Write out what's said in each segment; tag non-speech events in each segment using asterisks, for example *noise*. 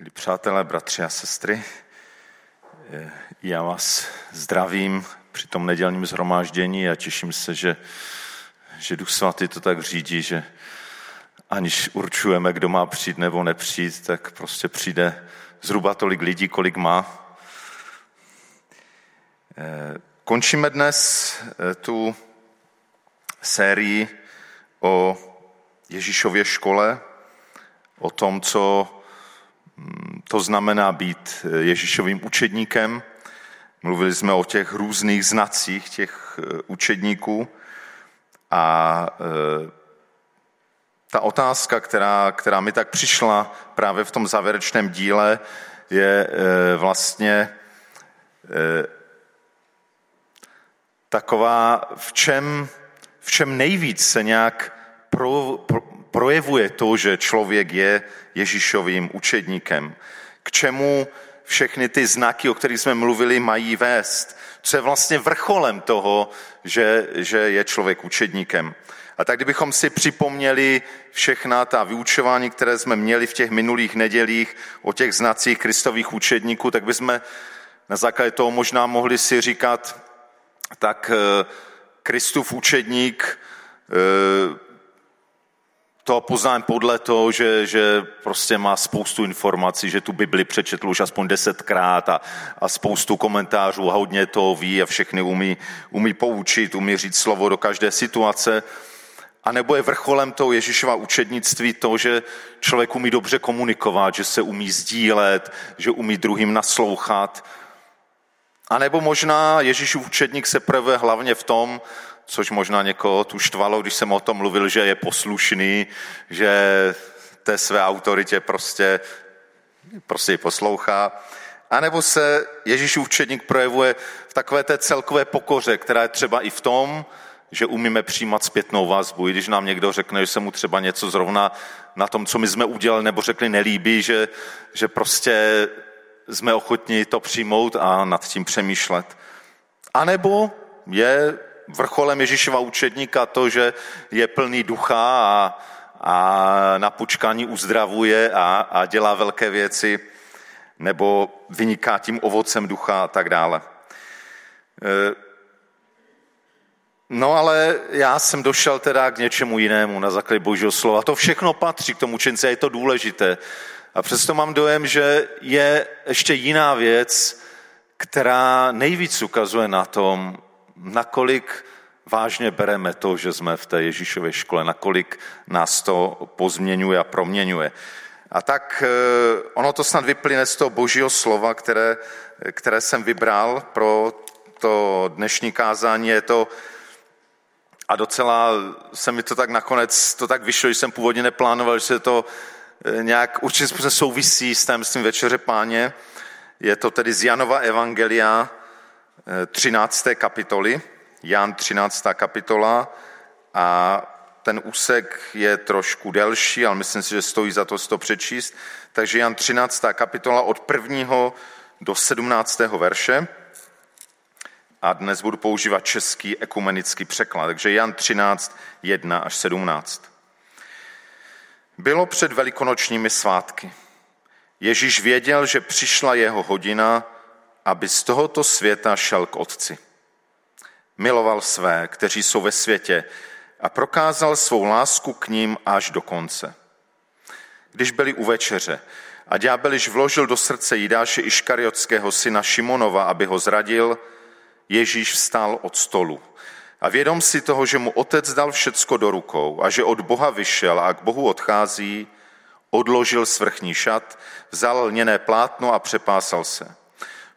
Milí přátelé, bratři a sestry, já vás zdravím při tom nedělním zhromáždění a těším se, že, že Duch Svatý to tak řídí, že aniž určujeme, kdo má přijít nebo nepřijít, tak prostě přijde zhruba tolik lidí, kolik má. Končíme dnes tu sérii o Ježíšově škole, o tom, co to znamená být Ježíšovým učedníkem. Mluvili jsme o těch různých znacích těch eh, učedníků a eh, ta otázka, která, která mi tak přišla právě v tom závěrečném díle, je eh, vlastně taková, v čem, v čem nejvíc se nějak pro, pro, projevuje to, že člověk je Ježíšovým učedníkem. K čemu všechny ty znaky, o kterých jsme mluvili, mají vést. Co je vlastně vrcholem toho, že, že je člověk učedníkem. A tak kdybychom si připomněli všechna ta vyučování, které jsme měli v těch minulých nedělích o těch znacích kristových učedníků, tak bychom na základě toho možná mohli si říkat, tak eh, Kristův učedník eh, to poznám podle toho, že, že prostě má spoustu informací, že tu Bibli přečetl už aspoň desetkrát a, a spoustu komentářů a hodně to ví a všechny umí, umí poučit, umí říct slovo do každé situace. A nebo je vrcholem toho Ježíšova učednictví to, že člověk umí dobře komunikovat, že se umí sdílet, že umí druhým naslouchat. A nebo možná Ježíšův učedník se projevuje hlavně v tom, což možná někoho tu štvalo, když jsem o tom mluvil, že je poslušný, že té své autoritě prostě, prostě ji poslouchá. A nebo se Ježíšův učedník projevuje v takové té celkové pokoře, která je třeba i v tom, že umíme přijímat zpětnou vazbu. I když nám někdo řekne, že se mu třeba něco zrovna na tom, co my jsme udělali nebo řekli, nelíbí, že, že prostě jsme ochotni to přijmout a nad tím přemýšlet. A nebo je vrcholem Ježíšova učedníka to, že je plný ducha a, a na počkání uzdravuje a, a dělá velké věci, nebo vyniká tím ovocem ducha a tak dále. E, no ale já jsem došel teda k něčemu jinému na základě božího slova. To všechno patří k tomu učenci a je to důležité. A přesto mám dojem, že je ještě jiná věc, která nejvíc ukazuje na tom, nakolik vážně bereme to, že jsme v té Ježíšové škole, nakolik nás to pozměňuje a proměňuje. A tak eh, ono to snad vyplyne z toho božího slova, které, které jsem vybral pro to dnešní kázání. Je to, a docela se mi to tak nakonec, to tak vyšlo, že jsem původně neplánoval, že se to eh, nějak určitě souvisí s tajemstvím Večeře páně. Je to tedy z Janova Evangelia 13. Eh, kapitoly. Jan 13. kapitola a ten úsek je trošku delší, ale myslím si, že stojí za to to přečíst. Takže Jan 13. kapitola od 1. do 17. verše. A dnes budu používat český ekumenický překlad. Takže Jan 13, 1 až 17. Bylo před velikonočními svátky. Ježíš věděl, že přišla jeho hodina, aby z tohoto světa šel k otci miloval své, kteří jsou ve světě a prokázal svou lásku k ním až do konce. Když byli u večeře a ďábel již vložil do srdce Jidáše Iškariotského syna Šimonova, aby ho zradil, Ježíš vstal od stolu. A vědom si toho, že mu otec dal všecko do rukou a že od Boha vyšel a k Bohu odchází, odložil svrchní šat, vzal lněné plátno a přepásal se.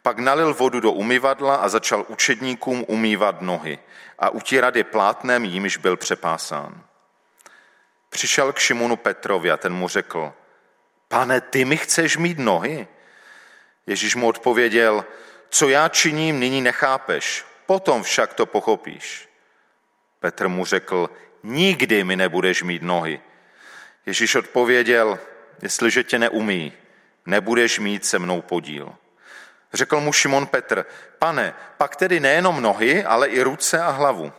Pak nalil vodu do umyvadla a začal učedníkům umývat nohy a utírat je plátnem, jímž byl přepásán. Přišel k Šimonu Petrovi a ten mu řekl, pane, ty mi chceš mít nohy? Ježíš mu odpověděl, co já činím, nyní nechápeš, potom však to pochopíš. Petr mu řekl, nikdy mi nebudeš mít nohy. Ježíš odpověděl, jestliže tě neumí, nebudeš mít se mnou podíl. Řekl mu Šimon Petr, pane, pak tedy nejenom nohy, ale i ruce a hlavu.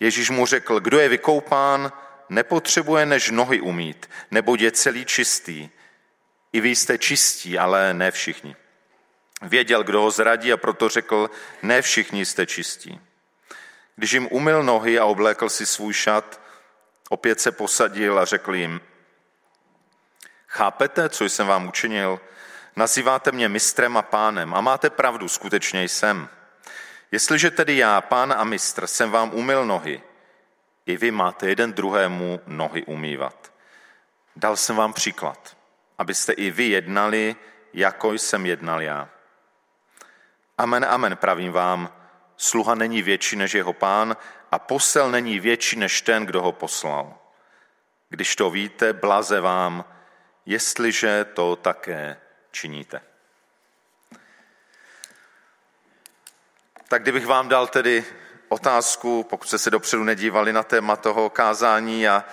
Ježíš mu řekl, kdo je vykoupán, nepotřebuje než nohy umít, nebo je celý čistý. i vy jste čistí, ale ne všichni. Věděl, kdo ho zradí a proto řekl, ne všichni jste čistí. Když jim umyl nohy a oblékl si svůj šat, opět se posadil a řekl jim, chápete, co jsem vám učinil? Nazýváte mě mistrem a pánem a máte pravdu, skutečně jsem. Jestliže tedy já, pán a mistr, jsem vám umyl nohy, i vy máte jeden druhému nohy umývat. Dal jsem vám příklad, abyste i vy jednali, jako jsem jednal já. Amen, amen, pravím vám, sluha není větší než jeho pán a posel není větší než ten, kdo ho poslal. Když to víte, blaze vám, jestliže to také činíte. Tak kdybych vám dal tedy otázku, pokud jste se dopředu nedívali na téma toho kázání a,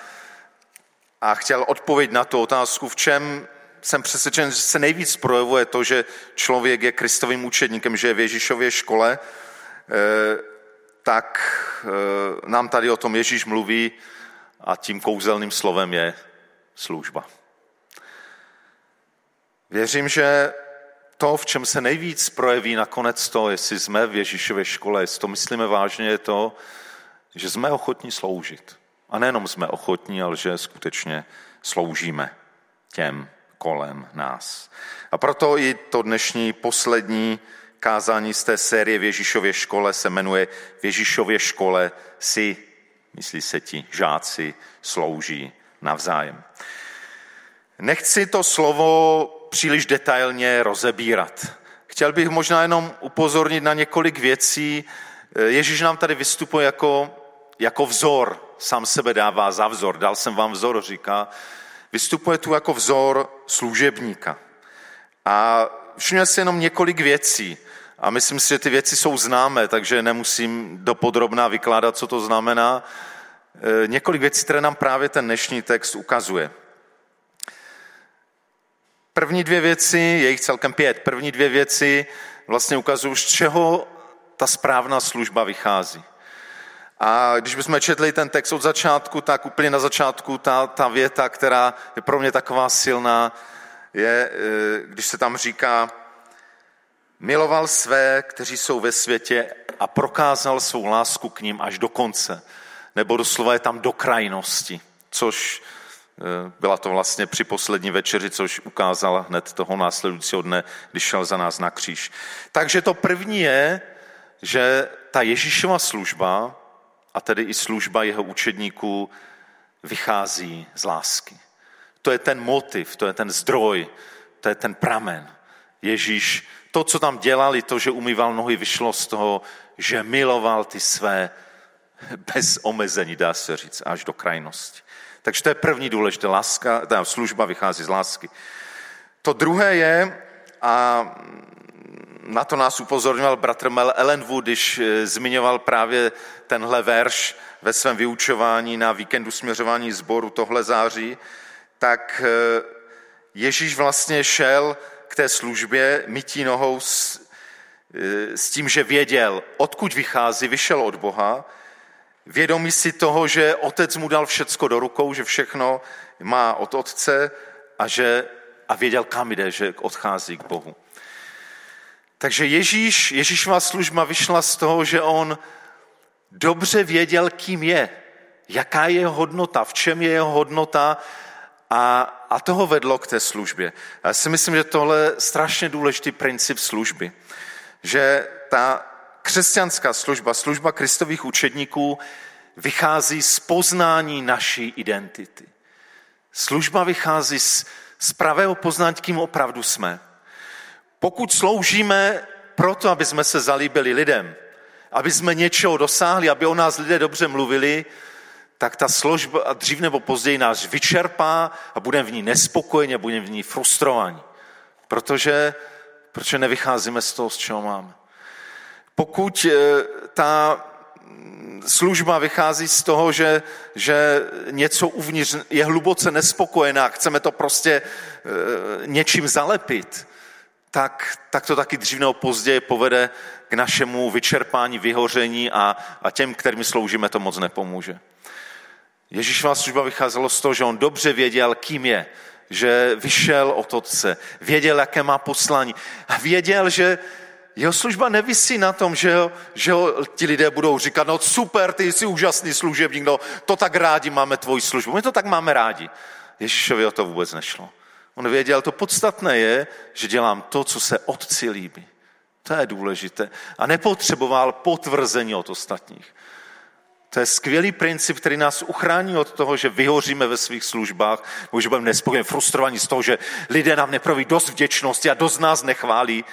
a chtěl odpovědět na tu otázku, v čem jsem přesvědčen, že se nejvíc projevuje to, že člověk je kristovým učedníkem, že je v Ježíšově škole, eh, tak eh, nám tady o tom Ježíš mluví a tím kouzelným slovem je služba. Věřím, že to, v čem se nejvíc projeví nakonec to, jestli jsme v Ježíšově škole, jestli to myslíme vážně, je to, že jsme ochotní sloužit. A nejenom jsme ochotní, ale že skutečně sloužíme těm kolem nás. A proto i to dnešní poslední kázání z té série v Ježíšově škole se jmenuje V Ježíšově škole si, myslí se ti, žáci slouží navzájem. Nechci to slovo příliš detailně rozebírat. Chtěl bych možná jenom upozornit na několik věcí. Ježíš nám tady vystupuje jako, jako vzor, sám sebe dává za vzor. Dal jsem vám vzor, říká. Vystupuje tu jako vzor služebníka. A všimněl si jenom několik věcí. A myslím si, že ty věci jsou známé, takže nemusím dopodrobná vykládat, co to znamená. E, několik věcí, které nám právě ten dnešní text ukazuje. První dvě věci, je jich celkem pět, první dvě věci vlastně ukazují, z čeho ta správná služba vychází. A když bychom četli ten text od začátku, tak úplně na začátku ta, ta věta, která je pro mě taková silná, je, e, když se tam říká, miloval své, kteří jsou ve světě a prokázal svou lásku k ním až do konce. Nebo doslova je tam do krajnosti, což byla to vlastně při poslední večeři, což ukázala hned toho následujícího dne, když šel za nás na kříž. Takže to první je, že ta Ježíšova služba, a tedy i služba jeho učedníků, vychází z lásky. To je ten motiv, to je ten zdroj, to je ten pramen. Ježíš, to, co tam dělali, to, že umýval nohy, vyšlo z toho, že miloval ty své bez omezení, dá se říct, až do krajnosti. Takže to je první důležité, láska, ta služba vychází z lásky. To druhé je, a na to nás upozorňoval bratr Mel Ellenwood, když eh, zmiňoval právě tenhle verš ve svém vyučování na víkendu směřování sboru tohle září, tak eh, Ježíš vlastně šel k té službě mytí nohou s, eh, s tím, že věděl, odkud vychází, vyšel od Boha, Vědomí si toho, že otec mu dal všecko do rukou, že všechno má od otce a, že, a věděl, kam jde, že odchází k Bohu. Takže Ježíš, Ježíšová služba vyšla z toho, že on dobře věděl, kým je, jaká je jeho hodnota, v čem je jeho hodnota a, a toho vedlo k té službě. Já si myslím, že tohle je strašně důležitý princip služby. Že ta křesťanská služba, služba kristových učedníků vychází z poznání naší identity. Služba vychází z, z pravého poznání, kým opravdu jsme. Pokud sloužíme proto, aby jsme se zalíbili lidem, aby jsme něčeho dosáhli, aby o nás lidé dobře mluvili, tak ta služba dřív nebo později nás vyčerpá a budeme v ní nespokojeni budeme v ní frustrovaní. Protože, protože nevycházíme z toho, z čeho máme. Pokud eh, ta služba vychází z toho, že, že něco uvnitř je hluboce nespokojená, chceme to prostě e, něčím zalepit, tak, tak to taky dřív nebo později povede k našemu vyčerpání, vyhoření a, a těm, kterým sloužíme, to moc nepomůže. Ježíšová služba vycházela z toho, že on dobře věděl, kým je, že vyšel od otce, věděl, jaké má poslání věděl, že jeho služba nevisí na tom, že, ho, že ho, ti lidé budou říkat, no super, ty jsi úžasný služebník, no to tak rádi máme tvoji službu. My to tak máme rádi. Ježíšovi o to vůbec nešlo. On věděl, to podstatné je, že dělám to, co se otci líbí. To je důležité. A nepotřeboval potvrzení od ostatních. To je skvělý princip, který nás uchrání od toho, že vyhoříme ve svých službách, nebo že budeme nespokojeni, frustrovaní z toho, že lidé nám neproví dost vděčnosti a dost nás nechválí.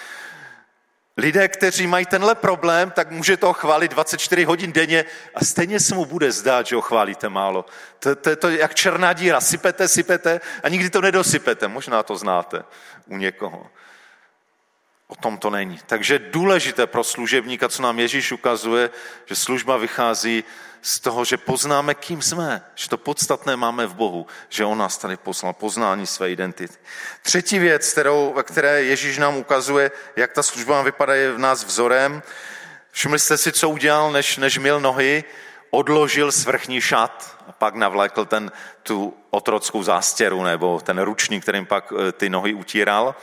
Lidé, kteří mají tenhle problém, tak může to chválit 24 hodin denně a stejně se mu bude zdát, že ho chválíte málo. To, to je to jak černá díra. Sypete, sypete a nikdy to nedosypete. Možná to znáte u někoho. O tom to není. Takže důležité pro služebníka, co nám Ježíš ukazuje, že služba vychází z toho, že poznáme, kým jsme, že to podstatné máme v Bohu, že On nás tady poslal, poznání své identity. Třetí věc, kterou, ve které Ježíš nám ukazuje, jak ta služba vypadá, je v nás vzorem. Všimli jste si, co udělal, než, než mil nohy, odložil svrchní šat a pak navlékl ten, tu otrockou zástěru nebo ten ručník, kterým pak eh, ty nohy utíral.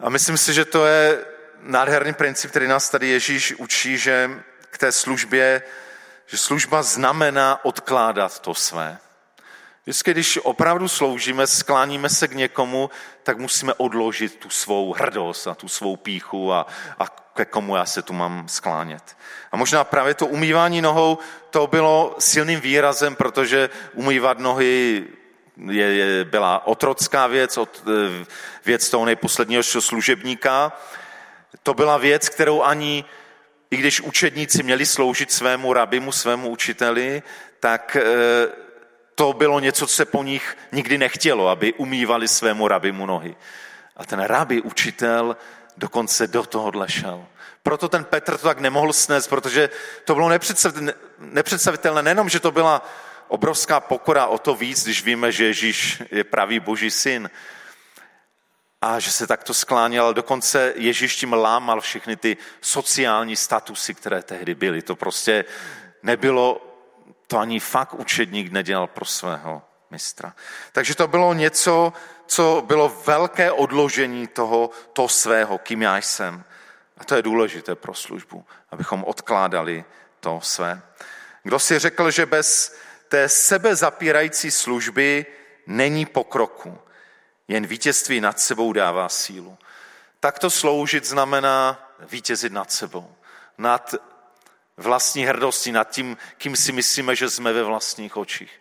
A myslím si, že to je nádherný princip, který nás tady Ježíš učí, že k té službě, že služba znamená odkládat to své. Vždycky, když opravdu sloužíme, skláníme se k někomu, tak musíme odložit tu svou hrdost a tu svou píchu a, a ke komu já se tu mám sklánět. A možná právě to umývání nohou, to bylo silným výrazem, protože umývat nohy je, je, byla otrocká věc, od, e, věc toho nejposledního služebníka. To byla věc, kterou ani, i když učedníci měli sloužit svému rabimu, svému učiteli, tak e, to bylo něco, co se po nich nikdy nechtělo, aby umývali svému rabimu nohy. A ten rabi, učitel, dokonce do toho šel. Proto ten Petr to tak nemohl snést, protože to bylo nepředstavitelné. Nejenom, že to byla obrovská pokora o to víc, když víme, že Ježíš je pravý boží syn a že se takto skláněl, dokonce Ježíš tím lámal všechny ty sociální statusy, které tehdy byly. To prostě nebylo, to ani fakt učedník nedělal pro svého mistra. Takže to bylo něco, co bylo velké odložení toho, toho svého, kým já jsem. A to je důležité pro službu, abychom odkládali to své. Kdo si řekl, že bez té sebezapírající služby není pokroku. Jen vítězství nad sebou dává sílu. Takto sloužit znamená vítězit nad sebou. Nad vlastní hrdostí, nad tím, kým si myslíme, že jsme ve vlastních očích.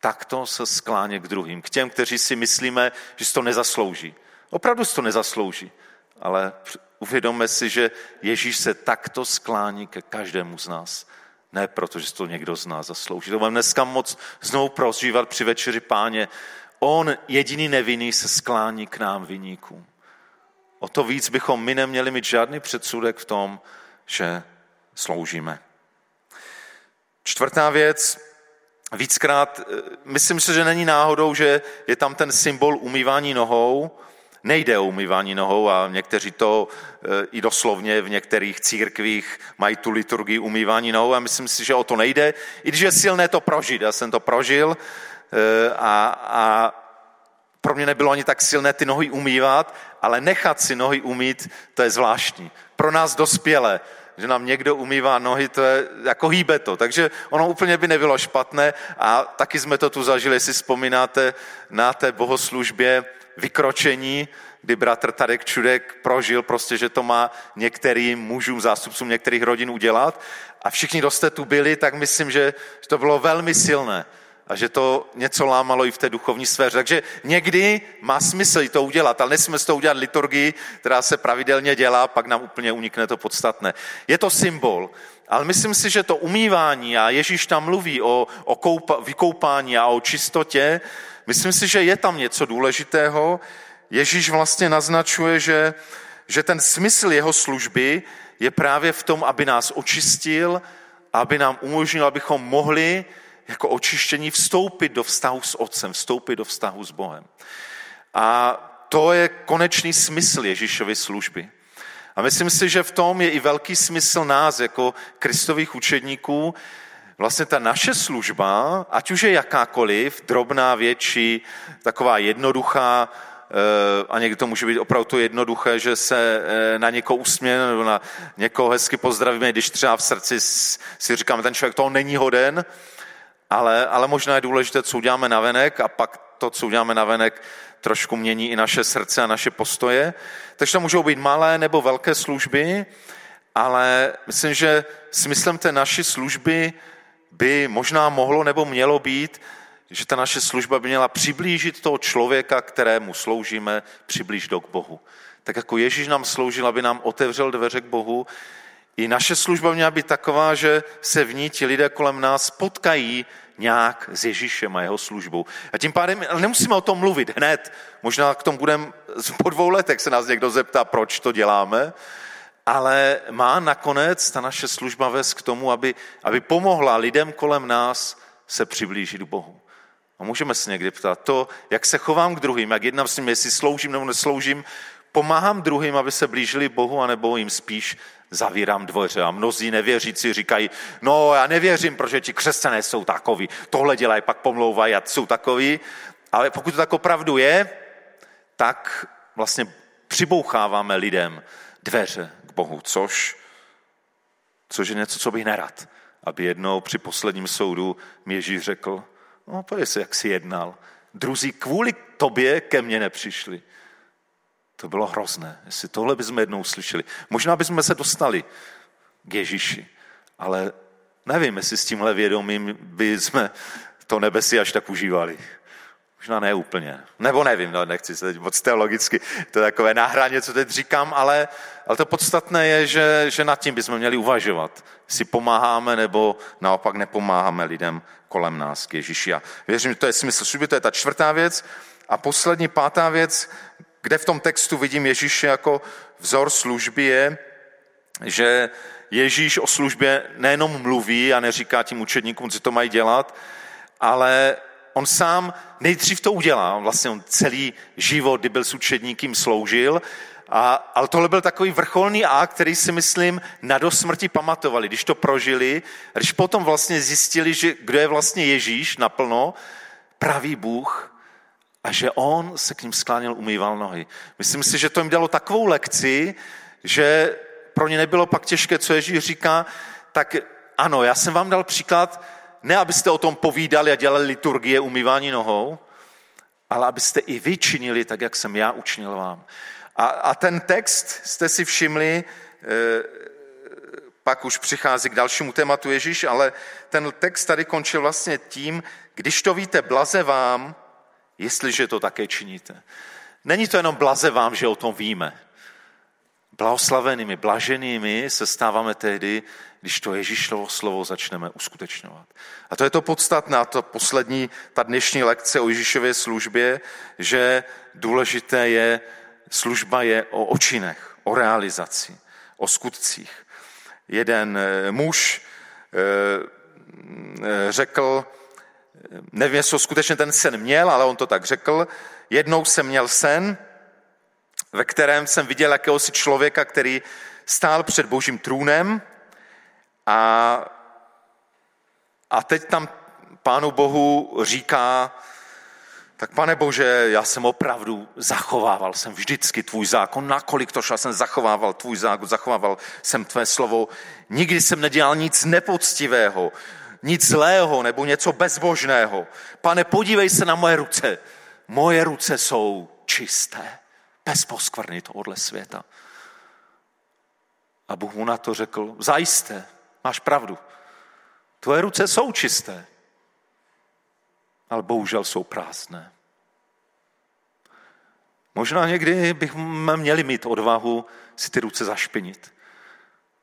Takto se skláně k druhým, k těm, kteří si myslíme, že si to nezaslouží. Opravdu si to nezaslouží, ale uvědomme si, že Ježíš se takto sklání ke každému z nás. Ne proto, že to někdo z nás zaslouží. To mám dneska moc znovu prožívat při večeři páně. On, jediný nevinný, se sklání k nám viníkům. O to víc bychom my neměli mít žádný předsudek v tom, že sloužíme. Čtvrtá věc, víckrát, eh, myslím si, že není náhodou, že je tam ten symbol umývání nohou, nejde o umývání nohou a někteří to e, i doslovně v některých církvích mají tu liturgii umývání nohou a myslím si, že o to nejde, i když je silné to prožít. Já jsem to prožil a, a pro mě nebylo ani tak silné ty nohy umývat, ale nechat si nohy umít, to je zvláštní. Pro nás dospělé, že nám někdo umývá nohy, to je jako hýbe to. Takže ono úplně by nebylo špatné a taky jsme to tu zažili, jestli vzpomínáte na té bohoslužbě vykročení, kdy bratr Tadek Čudek prožil prostě, že to má některým mužům, zástupcům některých rodin udělat a všichni, kdo jste tu byli, tak myslím, že to bylo velmi silné a že to něco lámalo i v té duchovní sféře. Takže někdy má smysl to udělat, ale nesmíme to udělat liturgii, která se pravidelně dělá, pak nám úplně unikne to podstatné. Je to symbol, ale myslím si, že to umývání, a Ježíš tam mluví o, o koupa, vykoupání a o čistotě, myslím si, že je tam něco důležitého. Ježíš vlastně naznačuje, že, že ten smysl jeho služby je právě v tom, aby nás očistil, aby nám umožnil, abychom mohli jako očištění vstoupit do vztahu s Otcem, vstoupit do vztahu s Bohem. A to je konečný smysl Ježíšovy služby. A myslím si, že v tom je i velký smysl nás, jako kristových učedníků, vlastně ta naše služba, ať už je jakákoliv, drobná, větší, taková jednoduchá, eh, a někdy to může být opravdu to jednoduché, že se eh, na někoho usmějeme nebo na někoho hezky pozdravíme, když třeba v srdci si říkáme, ten člověk toho není hoden, ale, ale možná je důležité, co uděláme na venek a pak to, co uděláme na venek, trošku mění i naše srdce a naše postoje. Takže to můžou být malé nebo velké služby, ale myslím, že smyslem té naší služby by možná mohlo nebo mělo být, že ta naše služba by měla přiblížit toho člověka, kterému sloužíme, přiblížit k Bohu. Tak jako Ježíš nám sloužil, aby nám otevřel dveře k Bohu, i naše služba měla být taková, že se v ní ti lidé kolem nás potkají nějak s Ježíšem a jeho službou. A tím pádem nemusíme o tom mluvit hned. Možná k tomu budeme *laughs* po dvou letech se nás někdo zeptá, proč to děláme, ale má nakonec ta naše služba vést k tomu, aby, aby pomohla lidem kolem nás se přiblížit k Bohu. A můžeme se někdy ptát, to, jak se chovám k druhým, jak jednám s nimi, jestli sloužím nebo nesloužím, pomáhám druhým, aby se blížili Bohu, anebo jim spíš zavírám dvoře. A mnozí nevěřící říkají, no já nevěřím, protože ti křesťané jsou takoví, tohle dělají, pak pomlouvají a jsou takoví. Ale pokud to tak opravdu je, tak vlastně přiboucháváme lidem dveře k Bohu, což, což je něco, co bych nerad. Aby jednou při posledním soudu mi Ježíš řekl, no to je, jak jsi jednal. Druzí kvůli tobě ke mně nepřišli. To bylo hrozné. Jestli tohle bychom jednou slyšeli. Možná bychom se dostali k Ježíši, ale nevím, jestli s tímhle vědomím by jsme to nebe si až tak užívali. Možná ne úplně. Nebo nevím, no, nechci se teď moc teologicky, to je takové náhraně, co teď říkám, ale, ale to podstatné je, že, že nad tím bychom měli uvažovat. Jestli pomáháme nebo naopak nepomáháme lidem kolem nás k Ježíši. A věřím, že to je smysl služby, to je ta čtvrtá věc. A poslední, pátá věc, kde v tom textu vidím Ježíše jako vzor služby je, že Ježíš o službě nejenom mluví a neříká tím učedníkům, co to mají dělat, ale on sám nejdřív to udělá. Vlastně on celý život, kdy byl s učedníkým, sloužil, a, ale tohle byl takový vrcholný akt, který si myslím na do smrti pamatovali, když to prožili, když potom vlastně zjistili, že kdo je vlastně Ježíš naplno, pravý Bůh, a že on se k ním skláněl, umýval nohy. Myslím si, že to jim dalo takovou lekci, že pro ně nebylo pak těžké, co Ježíš říká, tak ano, já jsem vám dal příklad, ne abyste o tom povídali a dělali liturgie umývání nohou, ale abyste i vy činili tak, jak jsem já učinil vám. A, a ten text, jste si všimli, e, pak už přichází k dalšímu tématu Ježíš, ale ten text tady končil vlastně tím, když to víte, blaze vám, jestliže to také činíte. Není to jenom blaze vám, že o tom víme. Blahoslavenými, blaženými se stáváme tehdy, když to Ježíšovo slovo začneme uskutečňovat. A to je to podstatné, to poslední, ta dnešní lekce o Ježíšově službě, že důležité je, služba je o očinech, o realizaci, o skutcích. Jeden eh, muž eh, řekl, nevím, jestli skutečně ten sen měl, ale on to tak řekl. Jednou jsem měl sen, ve kterém jsem viděl jakéhosi člověka, který stál před božím trůnem a, a teď tam pánu Bohu říká, tak pane Bože, já jsem opravdu zachovával jsem vždycky tvůj zákon, nakolik to šel, jsem zachovával tvůj zákon, zachovával jsem tvé slovo, nikdy jsem nedělal nic nepoctivého, nic zlého nebo něco bezbožného. Pane, podívej se na moje ruce. Moje ruce jsou čisté, bez poskvrny tohohle světa. A Bůh mu na to řekl, zajisté, máš pravdu. Tvoje ruce jsou čisté, ale bohužel jsou prázdné. Možná někdy bychom měli mít odvahu si ty ruce zašpinit.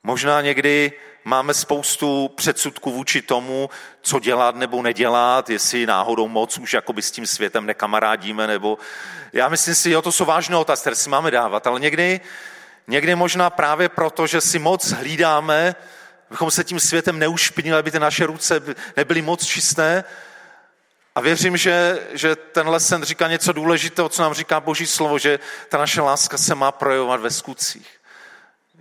Možná někdy máme spoustu předsudků vůči tomu, co dělat nebo nedělat, jestli náhodou moc už jakoby s tím světem nekamarádíme, nebo já myslím si, jo, to jsou vážné otázky, které si máme dávat, ale někdy, někdy možná právě proto, že si moc hlídáme, abychom se tím světem neušpinili, aby ty naše ruce nebyly moc čisté, a věřím, že, že tenhle sen říká něco důležitého, co nám říká Boží slovo, že ta naše láska se má projevovat ve skutcích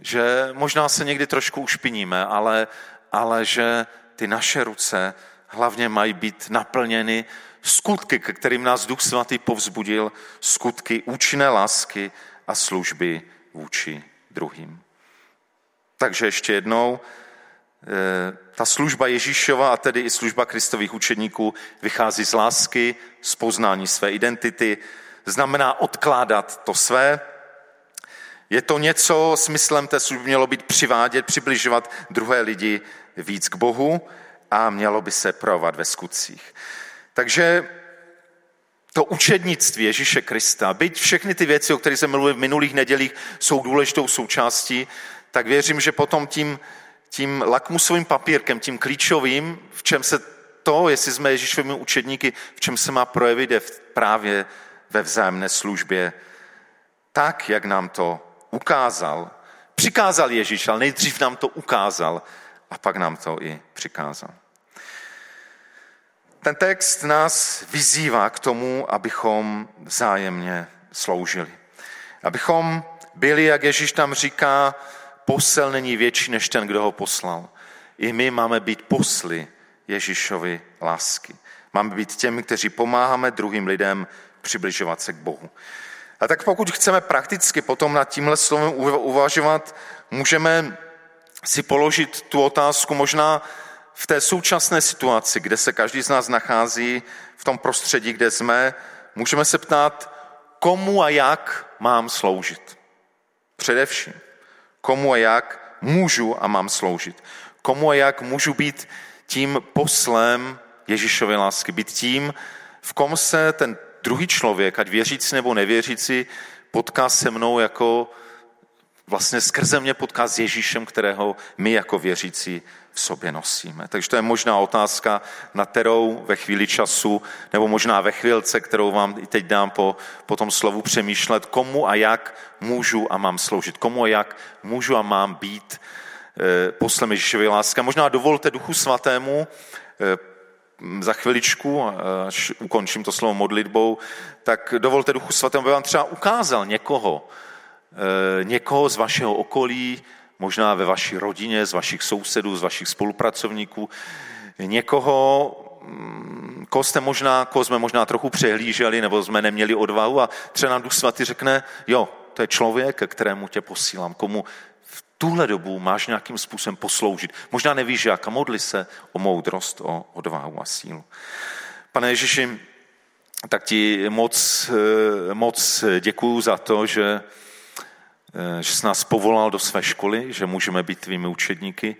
že možná se někdy trošku ušpiníme, ale, ale že ty naše ruce hlavně mají být naplněny skutky, ke kterým nás Duch Svatý povzbudil, skutky účinné lásky a služby vůči druhým. Takže ještě jednou, eh, ta služba Ježíšova a tedy i služba Kristových učedníků vychází z lásky, z poznání své identity, znamená odkládat to své. Je to něco, smyslem té služby mělo být přivádět, přibližovat druhé lidi víc k Bohu a mělo by se projevovat ve skutcích. Takže to učednictví Ježíše Krista, byť všechny ty věci, o kterých jsem mluvil v minulých nedělích, jsou důležitou součástí, tak věřím, že potom tím, tím lakmusovým papírkem, tím klíčovým, v čem se to, jestli jsme Ježíšovými učedníky, v čem se má projevit, je právě ve vzájemné službě, tak, jak nám to ukázal. Přikázal Ježíš, ale nejdřív nám to ukázal a pak nám to i přikázal. Ten text nás vyzývá k tomu, abychom vzájemně sloužili. Abychom byli, jak Ježíš tam říká, posel není větší než ten, kdo ho poslal. I my máme být posly Ježíšovi lásky. Máme být těmi, kteří pomáháme druhým lidem přibližovat se k Bohu. A tak pokud chceme prakticky potom nad tímhle slovem uvažovat, můžeme si položit tu otázku možná v té současné situaci, kde se každý z nás nachází, v tom prostředí, kde jsme, můžeme se ptát, komu a jak mám sloužit. Především, komu a jak můžu a mám sloužit. Komu a jak můžu být tím poslem Ježíšovy lásky, být tím, v kom se ten druhý člověk, ať věřící nebo nevěřící, potká se mnou jako vlastně skrze mě potká s Ježíšem, kterého my jako věřící v sobě nosíme. Takže to je možná otázka, na kterou ve chvíli času, nebo možná ve chvilce, kterou vám i teď dám po, po tom slovu přemýšlet, komu a jak můžu a mám sloužit, komu a jak můžu a mám být eh, poslem Ježíšovy lásky. Možná dovolte Duchu Svatému eh, za chviličku, až ukončím to slovo modlitbou, tak dovolte Duchu Svatému, aby vám třeba ukázal někoho, eh, někoho z vašeho okolí, možná ve vaší rodině, z vašich sousedů, z vašich spolupracovníků, někoho, koho jste možná, koho jsme možná trochu přehlíželi, nebo jsme neměli odvahu a třeba nám Duch Svatý řekne, jo, to je člověk, kterému tě posílám, komu tuhle dobu máš nějakým způsobem posloužit. Možná nevíš jak a modli se o moudrost, o odvahu a sílu. Pane Ježiši, tak ti moc, eh, moc děkuju za to, že Eh, že jsi nás povolal do své školy, že můžeme být tvými učedníky.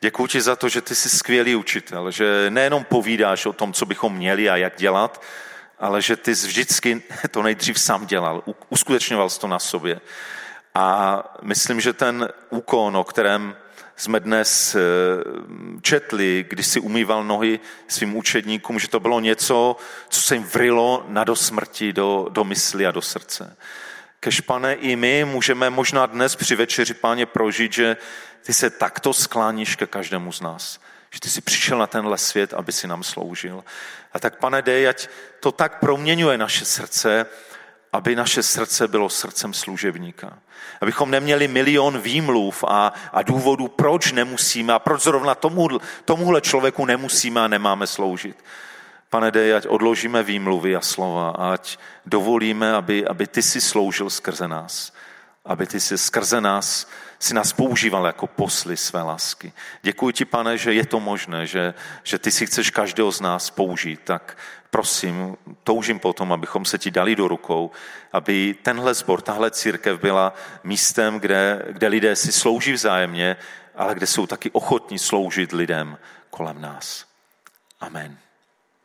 Děkuji ti za to, že ty jsi skvělý učitel, že nejenom povídáš o tom, co bychom měli a jak dělat, ale že ty jsi vždycky to nejdřív sám dělal, uskutečňoval jsi to na sobě. A myslím, že ten úkon, o kterém jsme dnes eh, četli, když si umýval nohy svým učedníkům, že to bylo něco, co se jim vrilo na do smrti, do, do mysli a do srdce. Kež, pane, i my můžeme možná dnes při večeři, páně, prožít, že ty se takto skláníš ke každému z nás. Že ty jsi přišel na tenhle svět, aby si nám sloužil. A tak, pane, dej, ať to tak proměňuje naše srdce, aby naše srdce bylo srdcem služebníka. Abychom neměli milion výmluv a, a důvodů, proč nemusíme a proč zrovna tomu, tomuhle člověku nemusíme a nemáme sloužit. Pane, dej, ať odložíme výmluvy a slova, ať dovolíme, aby, aby ty si sloužil skrze nás. Aby ty si skrze nás si nás používal jako posly své lásky. Děkuji ti, pane, že je to možné, že, že ty si chceš každého z nás použít, tak prosím, toužím potom, abychom se ti dali do rukou, aby tenhle sbor, tahle církev byla místem, kde, kde lidé si slouží vzájemně, ale kde jsou taky ochotní sloužit lidem kolem nás. Amen.